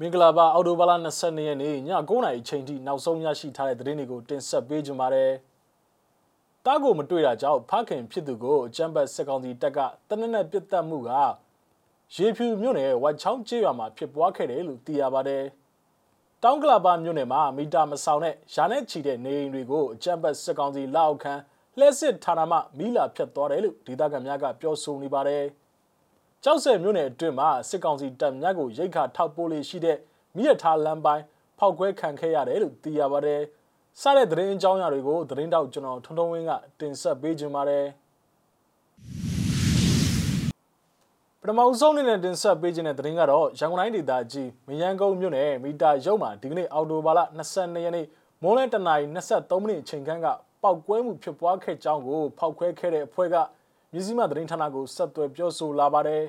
မင်္ဂလာပါအော်တိုဘာလ22ရက်နေ့ည9:00နာရီချိန်ထိနောက်ဆုံးရရှိထားတဲ့သတင်းတွေကိုတင်ဆက်ပေးကြပါမယ်။တားကိုမတွေ့တာကြောင့်ဖခင်ဖြစ်သူကိုအကြမ်းဖက်စစ်ကောင်စီတပ်ကတနက်နဲ့ပြစ်တက်မှုကရေဖြူမြို့နယ်ဝက်ချောင်းကျေးရွာမှာဖြစ်ပွားခဲ့တယ်လို့သိရပါတယ်။တောင်ကလာပါမြို့နယ်မှာမီတာမဆောင်တဲ့ရာနဲ့ချီတဲ့နေအိမ်တွေကိုအကြမ်းဖက်စစ်ကောင်စီလက်အောက်ခံလှည့်စစ်ဌာနမှမိလာဖြတ်သွားတယ်လို့ဒေသခံများကပြောဆိုနေပါတယ်။ ကြောက်စဲမြို့နယ်အတွင်းမှာစစ်ကောင်စီတပ်များကိုရိတ်ခါထောက်ပိုးလေးရှိတဲ့မြစ်ထားလမ်းပိုင်းဖောက်ခွဲခံခဲ့ရတယ်လို့သိရပါတယ်။စတဲ့သတင်းအကြောင်းအရာတွေကိုသတင်းတောက်ကျွန်တော်ထွန်းထွန်းဝင်းကတင်ဆက်ပေးကြပါမယ်။ပထမဆုံးအနေနဲ့တင်ဆက်ပေးခြင်းတဲ့သတင်းကတော့ရန်ကုန်တိုင်းဒေသကြီးမရန်ကုန်မြို့နယ်မီတာရုံမှာဒီကနေ့အော်တိုဘာလ22ရက်နေ့မိုးလင်းတနာရီ23မိနစ်အချိန်ခန့်ကပောက်ကွဲမှုဖြစ်ပွားခဲ့ကြောင်းကိုဖောက်ခွဲခဲ့တဲ့အဖွဲ့က မြစည်းမသတင်းဌာနကိုဆက်သွယ်ပြောဆိုလာပါတယ်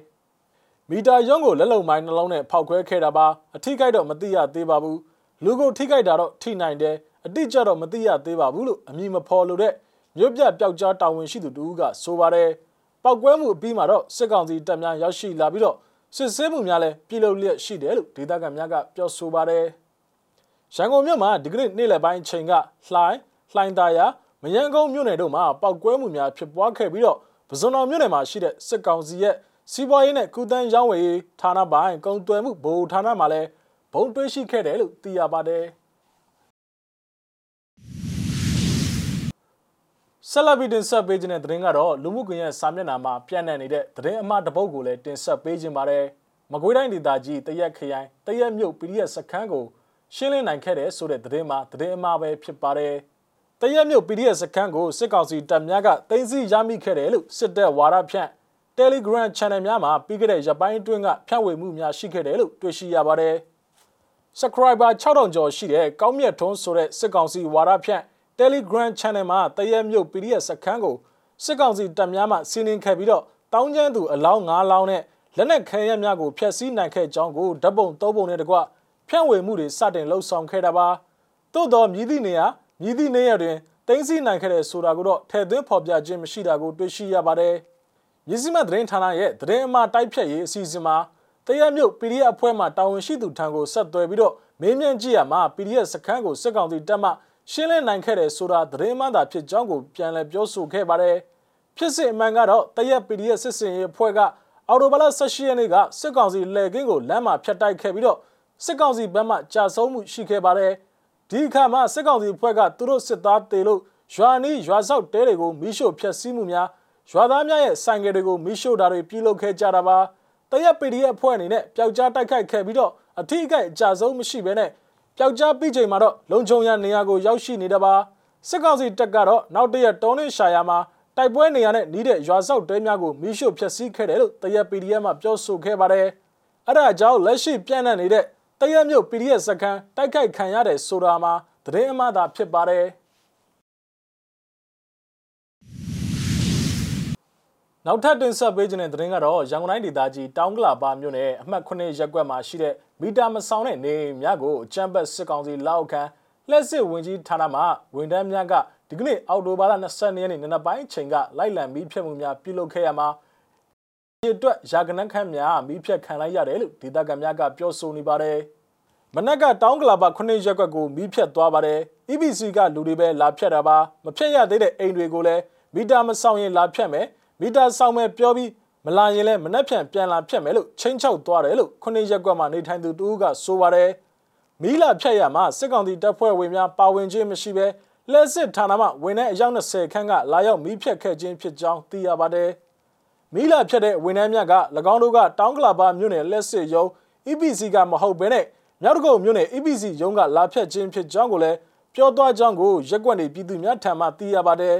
။မီတာရုံးကိုလက်လုံမိုင်းနှလုံးနဲ့ဖောက်ခွဲခဲ့တာပါအထိကိတော့မသိရသေးပါဘူး။လူကိုထိကိတာတော့ထိနိုင်တယ်အတိကျတော့မသိရသေးပါဘူးလို့အမည်မဖော်လို့တဲ့မြို့ပြပျောက်ကြားတာဝန်ရှိသူတူကဆိုပါတယ်။ပောက်ကွဲမှုအပြီးမှာတော့စစ်ကောင်စီတပ်များရောက်ရှိလာပြီးတော့စစ်ဆေးမှုများလည်းပြည်လို့လျက်ရှိတယ်လို့ဒေသခံများကပြောဆိုပါတယ်။ရန်ကုန်မြို့မှာဒီကနေ့နေ့လယ်ပိုင်းချိန်ကလှိုင်းလှိုင်းသာယာမရန်ကုန်မြို့နယ်တို့မှာပောက်ကွဲမှုများဖြစ်ပွားခဲ့ပြီးတော့ ပဇွန်တော်မြို့နယ်မှာရှိတဲ့စစ်ကောင်စီရဲ့စီးပွားရေးနဲ့ကုသန်းရောင်းဝယ်ဌာနပိုင်းကုန်သွယ်မှုဗဟိုဌာနမှာလည်းဘုံတွဲရှိခဲ့တယ်လို့သိရပါတယ်ဆက်လက်ပြီးတင်ဆက်ပေးခြင်းတဲ့သတင်းကတော့လူမှုကွန်ရက်စာမျက်နှာမှာပြန့်နှံ့နေတဲ့သတင်းအမှားတစ်ပုဒ်ကိုလည်းတင်ဆက်ပေးခြင်းပါတယ်။မကွေးတိုင်းဒေသကြီးတရက်ခရိုင်တရက်မြို့ PDF စခန်းကိုရှင်းလင်းနိုင်ခဲ့တဲ့ဆိုတဲ့သတင်းမှာသတင်းအမှားပဲဖြစ်ပါတယ်။ တရက်မြို့ PDF စခန်းကိုစစ်ကောင်စီတပ်များကတင်စီရမိခဲ့တယ်လို့စစ်တပ်ဝါဒဖြန့် Telegram Channel များမှာပြီးခဲ့တဲ့ရက်ပိုင်းအတွင်းကဖြန့်ဝေမှုများရှိခဲ့တယ်လို့တွေ့ရှိရပါတယ်။ Subscriber 6000ကျော်ရှိတဲ့ကောင်းမြတ်ထွန်းဆိုတဲ့စစ်ကောင်စီဝါဒဖြန့် Telegram Channel မှာတရက်မြို့ PDF စခန်းကိုစစ်ကောင်စီတပ်များမှစီးနင်းခဲ့ပြီးတော့တောင်းကျမ်းသူအလောင်း9လောင်းနဲ့လက်နက်ခဲယမ်းများကိုဖျက်ဆီးနိုင်ခဲ့ကြောင်းကိုဓာတ်ပုံသုံးပုံနဲ့တကွဖြန့်ဝေမှုတွေစတင်လှုပ်ဆောင်ခဲ့တာပါ။သို့တော်မြည်သည့်နေရာ မြည်သည့်နေရတွင်တင်းစီနိုင်ခဲ့တဲ့ဆိုတာကိုတော့ထည့်သွင်းဖော်ပြခြင်းမရှိတာကိုတွေ့ရှိရပါတယ်။မြစည်းမသတင်းဌာနရဲ့သတင်းအမှားတိုက်ဖြတ်ရေးအစီအစဉ်မှာတရက်မြို့ PDF အဖွဲ့မှတာဝန်ရှိသူထံကိုဆက်သွယ်ပြီးတော့မေးမြန်းကြည့်ရမှာ PDF စခန်းကိုစစ်ကောင်စီတပ်မှရှင်းလင်းနိုင်ခဲ့တဲ့ဆိုတာသတင်းမှန်သာဖြစ်ကြောင်းကိုပြန်လည်ပြောဆိုခဲ့ပါတယ်။ဖြစ်စဉ်အမှန်ကတော့တရက် PDF စစ်စင်ရေးအဖွဲ့ကအော်တိုဘလာ16ရက်နေ့ကစစ်ကောင်စီလက်ကင်းကိုလမ်းမှာဖျက်တိုက်ခဲ့ပြီးတော့စစ်ကောင်စီဘက်မှကြာဆုံးမှုရှိခဲ့ပါတယ်။ ဒီအခါမှာစစ်ကောင်စီဖွဲ့ကသူတို့စစ်သားတေလို့ရွာနီးရွာဆောက်တဲတွေကိုမိရှို့ဖျက်ဆီးမှုများရွာသားများရဲ့ဆိုင်ကယ်တွေကိုမိရှို့တာတွေပြုလုပ်ခဲ့ကြတာပါတရက် PDF အဖွဲ့အနေနဲ့ပျောက်ကြားတိုက်ခိုက်ခဲ့ပြီးတော့အထီးအကဲအကြဆုံးမရှိဘဲနဲ့ပျောက်ကြားပြီးချိန်မှာတော့လုံခြုံရနေရာကိုရောက်ရှိနေတာပါစစ်ကောင်စီတပ်ကတော့နောက်တရက်တောင်းနှင်းရှာယာမှာတိုက်ပွဲနေရာနဲ့နီးတဲ့ရွာဆောက်တဲများကိုမိရှို့ဖျက်ဆီးခဲ့တယ်လို့တရက် PDF မှာပြောဆိုခဲ့ပါတယ်အဲ့ဒါအကြောင်းလက်ရှိပြန့်နှံ့နေတဲ့ တရက်မြို့ PDF စကန်တိုက်ခိုက်ခံရတဲ့ဆိုတာမှာသတင်းအမှားသာဖြစ်ပါတယ်နောက်ထပ်တင်ဆက်ပေးခြင်းတဲ့သတင်းကတော့ရန်ကုန်တိုင်းဒေသကြီးတောင်ကလာပါမြို့နယ်အမှတ်9ရပ်ကွက်မှာရှိတဲ့မီတာမဆောင်တဲ့နေများကိုအကြမ်းဖက်စစ်ကောင်စီလောက်ခံလက်စစ်ဝင်ကြီးဌာနမှဝန်ထမ်းများကဒီကနေ့အောက်တိုဘာလ22ရက်နေ့နံနက်ပိုင်းချိန်ကလိုက်လံပြီးဖြတ်မှုများပြုလုပ်ခဲ့ရမှာ ဒီအတွက်ရာကနန်းခန့်များမိဖြတ်ခံလိုက်ရတယ်လို့ဒေသခံများကပြောဆိုနေပါတယ်။မနက်ကတောင်းကလာပါခုနှစ်ရက်ကွက်ကိုမိဖြတ်သွားပါတယ်။ EBC ကလူတွေပဲလာဖြတ်တာပါ။မဖြတ်ရသေးတဲ့အိမ်တွေကိုလည်းမီတာမဆောင်ရင်လာဖြတ်မယ်။မီတာဆောင်မယ်ပြောပြီးမလာရင်လည်းမနှက်ဖြန်ပြန်လာဖြတ်မယ်လို့ချင်းချောက်သွားတယ်လို့ခုနှစ်ရက်ကွက်မှာနေထိုင်သူတူကဆိုပါတယ်။မီလာဖြတ်ရမှာစစ်ကောင်စီတပ်ဖွဲ့ဝင်များပါဝင်ခြင်းမရှိဘဲလက်စစ်ဌာနမှဝင်တဲ့အယောက်20ခန့်ကလာရောက်မီးဖြတ်ခဲ့ခြင်းဖြစ်ကြောင်းသိရပါတယ်။ မီးလာဖြတ်တဲ့ဝန်ထမ်းများက၎င်းတို့ကတောင်းကလာပါမြို့နယ်လက်စစ်ရုံး EPC ကမဟုတ်ဘဲနဲ့မြောက်တကုတ်မြို့နယ် EPC ရုံးကလာဖြတ်ခြင်းဖြစ်ကြောင်းကိုလည်းပြောသွားကြောင်းကိုရက်ကွက်နေပြည်သူများထံမှသိရပါတယ်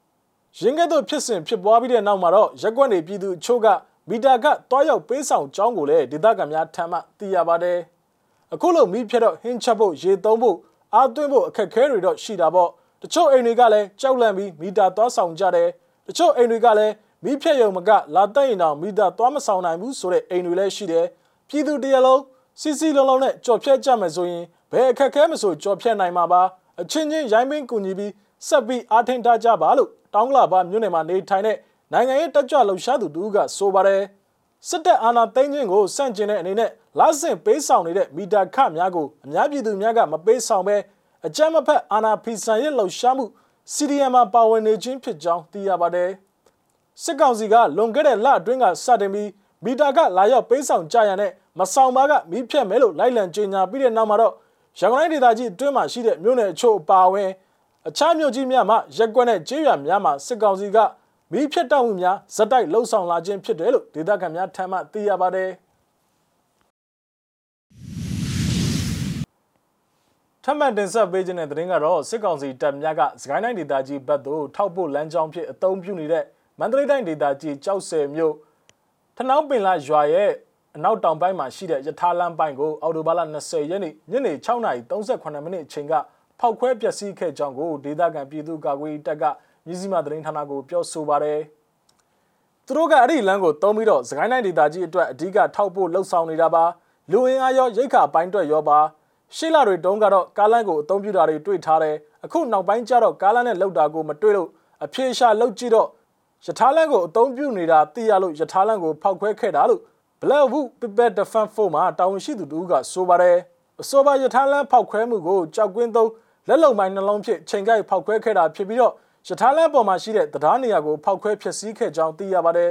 ။ရင်းကဲ့သို့ဖြစ်စဉ်ဖြစ်ပွားပြီးတဲ့နောက်မှာတော့ရက်ကွက်နေပြည်သူအချို့ကမီတာကတွားရောက်ပေးဆောင်ကြောင်းကိုလည်းဒေသခံများထံမှသိရပါတယ်။အခုလိုမီးဖြတ်တော့ဟင်းချက်ဖို့ရေသုံးဖို့အားသွင်းဖို့အခက်ခဲတွေတော့ရှိတာပေါ့။တချို့အိမ်တွေကလည်းကြောက်လန့်ပြီးမီတာတွားဆောင်ကြတယ်။တချို့အိမ်တွေကလည်း မိဖြက်ယုံမကလာတက်ရင်တော့မိသားသွားမဆောင်နိုင်ဘူးဆိုတဲ့အိမ်တွေလည်းရှိတယ်ပြည်သူတရလုံးစီစီလုံးလုံးနဲ့ကြော်ဖြတ်ကြမယ်ဆိုရင်ဘယ်အခက်ခဲမဆိုကြော်ဖြတ်နိုင်မှာပါအချင်းချင်းရိုင်းပင်းကူညီပြီးဆက်ပြီးအားထင်ထားကြပါလို့တောင်းလာပါမြို့နယ်မှာနေထိုင်တဲ့နိုင်ငံရေးတက်ကြွလှုပ်ရှားသူတူကဆိုပါတယ်စစ်တပ်အာဏာသိမ်းခြင်းကိုစန့်ကျင်တဲ့အနေနဲ့လာဆင်ပေးဆောင်နေတဲ့မီတာခများကိုအများပြည်သူများကမပေးဆောင်ဘဲအကြမ်းမဖက်အာဏာဖီဆန်ရဲ့လှုပ်ရှားမှု CDM မှာပါဝင်နေခြင်းဖြစ်ကြောင်းသိရပါတယ်။ စစ်ကောင်စီကလွန်ခဲ့တဲ့လအတွင်းကစတင်ပြီးမီတာကလာရောက်ပေးဆောင်ကြရတဲ့မဆောင်ပါကမီးဖြတ်မဲလို့လိုက်လံကြေညာပြီးတဲ့နောက်မှာတော့ရန်ကုန်တိုင်းဒေသကြီးအတွင်းမှာရှိတဲ့မြို့နယ်အချို့အပါအဝင်အခြားမြို့ကြီးများမှာရက်ကွက်နဲ့ကျေးရွာများမှာစစ်ကောင်စီကမီးဖြတ်တောက်မှုများဇက်တိုက်လှုပ်ဆောင်လာခြင်းဖြစ်တယ်လို့ဒေသခံများထံမှသိရပါတယ်ထပ်မံတင်ဆက်ပေးခြင်းတဲ့သတင်းကတော့စစ်ကောင်စီတပ်များကစကိုင်းတိုင်းဒေသကြီးဘက်သို့ထောက်ပို့လမ်းကြောင်းဖြစ်အုံပြုနေတဲ့ မန္တလေးတိုင်းဒေသကြီးကြောက်ဆယ်မြို့ထနောင်းပင်လာရွာရဲ့အနောက်တောင်ပိုင်းမှာရှိတဲ့ယထာလမ်းပိုင်းကိုအော်တိုဘာလ20ရက်နေ့ညနေ6:38မိနစ်အချိန်ကဖောက်ခွဲပျက်စီးခဲ့ကြောင်းကိုဒေသခံပြည်သူ့ကာကွယ်ရေးတပ်ကမြစည်းမသတင်းဌာနကိုပြောဆိုပါတယ်။သူတို့ကအဲ့ဒီလမ်းကိုတုံးပြီးတော့စကိုင်းတိုင်းဒေသကြီးအတွက်အဓိကထောက်ပို့လှုပ်ဆောင်နေတာပါ။လူအင်အားရောရိတ်ခါပိုင်းအတွက်ရောပါရှေ့လာတွေတုံးကတော့ကားလမ်းကိုအသုံးပြုတာတွေတွေ့ထားတယ်။အခုနောက်ပိုင်းကျတော့ကားလမ်းနဲ့လှုပ်တာကိုမတွေ့လို့အပြေရှာလှုပ်ကြည့်တော့ ယထာလန်ကိုအသုံးပြုနေတာသိရလို့ယထာလန်ကိုဖောက်ခွဲခဲ့တာလို့ Blackwood People Defense Force မှာတာဝန်ရှိသူတို့ကဆိုပါတယ်အဆိုပါယထာလန်ဖောက်ခွဲမှုကိုကြောက်ကွင်းသုံးလက်လုံပိုင်းနှလုံးဖြင့်ချိန်ကိုက်ဖောက်ခွဲခဲ့တာဖြစ်ပြီးတော့ယထာလန်ပေါ်မှာရှိတဲ့တရားနေရာကိုဖောက်ခွဲဖျက်ဆီးခဲ့ကြောင်းသိရပါတယ်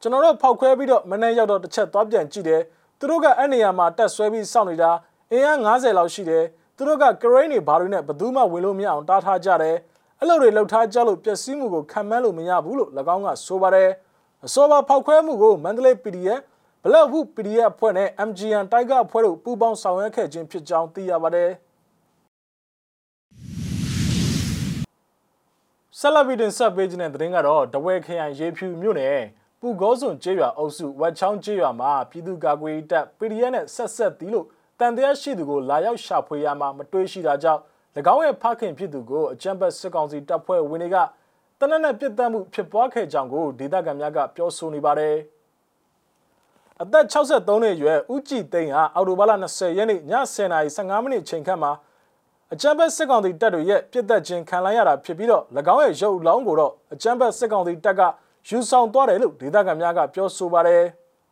ကျွန်တော်တို့ဖောက်ခွဲပြီးတော့မနေ့ရောက်တော့တစ်ချက်သွားပြန်ကြည့်တယ်သူတို့ကအဲ့နေရာမှာတက်ဆွဲပြီးစောင့်နေတာအင်အား90လောက်ရှိတယ်သူတို့ကကရိန်းတွေဘာတွေနဲ့ဘယ်သူမှဝင်လို့မရအောင်တားထားကြတယ် အဲ့လိုတွေလှုပ်ထားကြလို့ပျက်စီးမှုကိုခံမှန်းလို့မရဘူးလို့၎င်းကဆိုပါတယ်အစောပါဖောက်ခွဲမှုကိုမန္တလေး PDF Blackwood PDF အဖွဲ့နဲ့ MGN တိုက်ကားအဖွဲ့တို့ပူးပေါင်းဆောင်ရွက်ခဲ့ခြင်းဖြစ်ကြောင်းသိရပါတယ်ဆက်လက်ပြီးတင်ဆက်ပေးခြင်းတဲ့သတင်းကတော့တဝဲခရိုင်ရေဖြူမြို့နယ်ပူကောစွန်ကျေးရွာအုပ်စုဝက်ချောင်းကျေးရွာမှာပြည်သူ့ကာကွယ်ရေးတပ် PDF နဲ့ဆက်ဆက်တီးလို့တန်တရားရှိသူကိုလာရောက်ရှာဖွေရမှာမတွေ့ရှိတာကြောင့်၎ င်းရဲ့ဖခင်ဖြစ်သူကိုအကြံဘတ်စစ်ကောင်စီတပ်ဖွဲ့ဝင်တွေကတနက်နဲ့ပြစ်တက်မှုဖြစ်ပွားခဲ့ကြောင်းကိုဒေသခံများကပြောဆိုနေပါတယ်။အသက်63နှစ်အရွယ်ဦးကြည်သိန်းဟာအော်တိုဘာလ20ရက်နေ့ည10:15မိနစ်အချိန်ခန့်မှာအကြံဘတ်စစ်ကောင်စီတပ်တွေရဲ့ပြစ်တက်ခြင်းခံလိုက်ရတာဖြစ်ပြီးတော့၎င်းရဲ့ရုပ်လောင်းကိုတော့အကြံဘတ်စစ်ကောင်စီတပ်ကယူဆောင်သွားတယ်လို့ဒေသခံများကပြောဆိုပါတယ်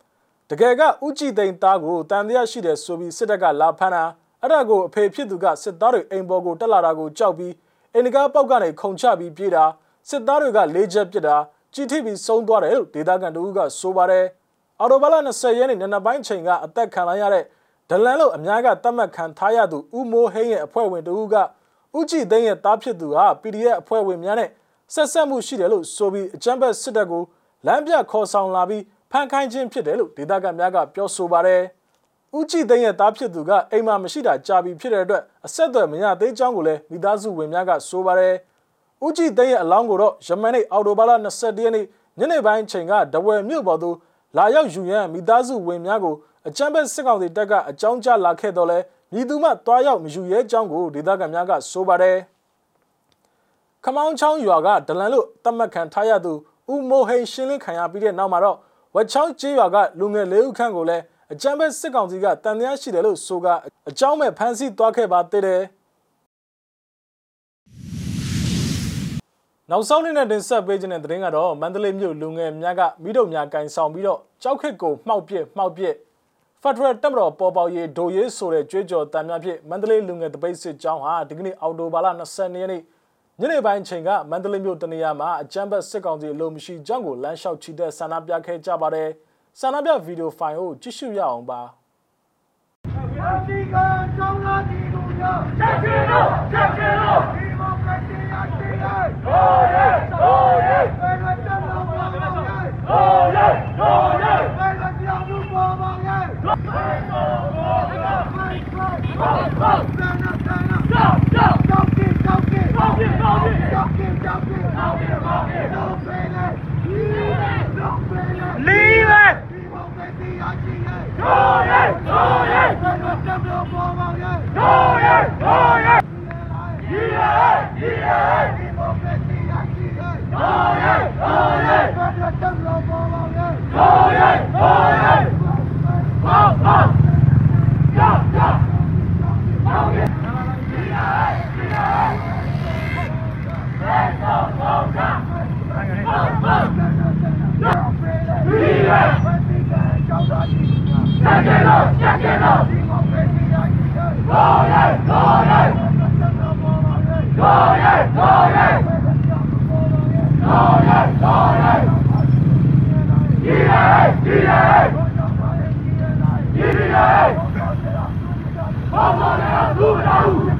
။တကယ်ကဦးကြည်သိန်းသားကိုတန်တရားရှိတယ်ဆိုပြီးစစ်တပ်ကလာဖမ်းတာ အဲ့ဒါကိုအဖေဖြစ်သူကစစ်သားတွေအိမ်ပေါ်ကိုတက်လာတာကိုကြောက်ပြီးအင်နဂါပေါက်ကနေခုန်ချပြီးပြေးတာစစ်သားတွေကလေးချက်ပစ်တာကြီးထိပြီးဆုံးသွားတယ်လို့ဒေသခံတို့ကဆိုပါတယ်အော်တိုဘလာ20ရက်နေ့နံနက်ပိုင်းချိန်ကအသက်ခံလိုက်ရတဲ့ဒလန်လို့အများကတတ်မှတ်ခံထားရသူဦးမိုးဟိန်းရဲ့အဖွဲ့ဝင်တို့ကဦးကြည်သိန်းရဲ့တားဖြစ်သူဟာ PDF အဖွဲ့ဝင်များနဲ့ဆက်ဆက်မှုရှိတယ်လို့ဆိုပြီးအကြမ်းဖက်စစ်တပ်ကိုလမ်းပြခေါ်ဆောင်လာပြီးဖမ်းခိုင်းခြင်းဖြစ်တယ်လို့ဒေသခံများကပြောဆိုပါတယ်။ ဦးကြည်သိန်းရဲ့သားဖြစ်သူကအိမ်မှာမရှိတာကြာပြီဖြစ်တဲ့အတွက်အဆက်အသွယ်မရသေးကြောင်းကိုလည်းမိသားစုဝင်များကဆိုပါတယ်။ဦးကြည်သိန်းရဲ့အလောင်းကိုတော့ယမန်နေ့အော်တိုဘာလ22ရက်နေ့ညနေပိုင်းချိန်ကဒဝယ်မြို့ပေါ်သို့လာရောက်ယူရန်မိသားစုဝင်များကိုအကြမ်းဖက်စစ်ကောင်စီတပ်ကအကြောင်းကြားလာခဲ့တော့လဲမြည်သူမှတွားရောက်မယူရဲကြောင်းကိုဒေသခံများကဆိုပါတယ်။ခမောင်းချောင်းရွာကဒလန်လို့တတ်မှတ်ခံထားရသူဦးမိုဟိန်ရှင်းလင်းခံရပြီးတဲ့နောက်မှာတော့ဝက်ချောင်းကျေးရွာကလူငယ်လေးဦးခန့်ကိုလည်း အကြမ်းဖက်စစ်ကောင်စီကတန်တရားရှိတယ်လို့ဆိုကအကြောင်းမဲ့ဖမ်းဆီးသွားခဲ့ပါသေးတယ်နောက်ဆုံးနေ့နဲ့တင်ဆက်ပေးခြင်းတဲ့သတင်းကတော့မန္တလေးမြို့လူငယ်များကမိတို့များကင်ဆောင်ပြီးတော့ကြောက်ခစ်ကိုမှောက်ပစ်မှောက်ပစ်ဖက်ဒရယ်တပ်မတော်ပေါ်ပေါရေးဒိုရေးဆိုတဲ့ကြွေးကြော်တမ်းများဖြင့်မန္တလေးလူငယ်တပိတ်စစ်ကြောင်းဟာဒီကနေ့အော်တိုဘာလ22ရက်နေ့ညနေပိုင်းချိန်ကမန္တလေးမြို့တနေရာမှာအကြမ်းဖက်စစ်ကောင်စီအလို့မရှိကြောင်းကိုလမ်းလျှောက်ချီတဲ့ဆန္ဒပြခဲ့ကြပါတယ်။ ဆန္ဒပြဗီဒီယိုဖိုင်ကိုကြည့်ရှုရအောင်ပါဒီကကြောင်းလာဒီလူများချက်ချင်တော့ချက်ချင်တော့ဒီမိုကရေစီအရှိန်ဟိုးရဲဟိုးရဲဘယ်လိုတက်လို့ပါမလဲဟိုးရဲဟိုးရဲဘယ်လိုကြောင်းလို့ပါမလဲဘယ်လိုဘောကဘယ်လိုဘောဘောဆန္ဒဆ ချက်ကျလို့ချက်ကျလို့ဘောရဲဘောရဲဘောရဲဘောရဲဘောရဲဘောရဲဒီရဲဒီရဲဒီရဲဘောမနာသူ့တော်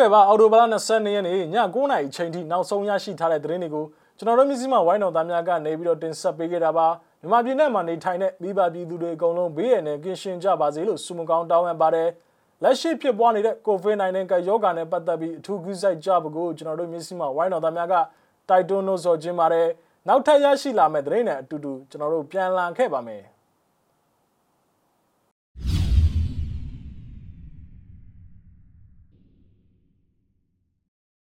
ကဲ့ပါအော်တိုဘာလ22ရက်နေ့ည9:00နာရီအချိန်ထိနောက်ဆုံးရရှိထားတဲ့သတင်းတွေကိုကျွန်တော်တို့မြစည်းမဝိုင်းတော်သားများကနေပြီးတော့တင်ဆက်ပေးခဲ့တာပါမြန်မာပြည်နယ်မှာနေထိုင်တဲ့မိဘပြည်သူတွေအကုန်လုံးဘေးရန်နဲ့ကင်းရှင်းကြပါစေလို့ဆုမကောင်းတောင်းပန်ပါတယ်လက်ရှိဖြစ်ပွားနေတဲ့ COVID-19 ကရောဂါနဲ့ပတ်သက်ပြီးအထူးကူးစိုက်ကြဖို့ကျွန်တော်တို့မြစည်းမဝိုင်းတော်သားများကတိုက်တွန်းလို့ဆိုခြင်းပါတယ်နောက်ထပ်ရရှိလာမယ့်သတင်းတွေအတူတူကျွန်တော်တို့ပြန်လည်ခဲ့ပါမယ်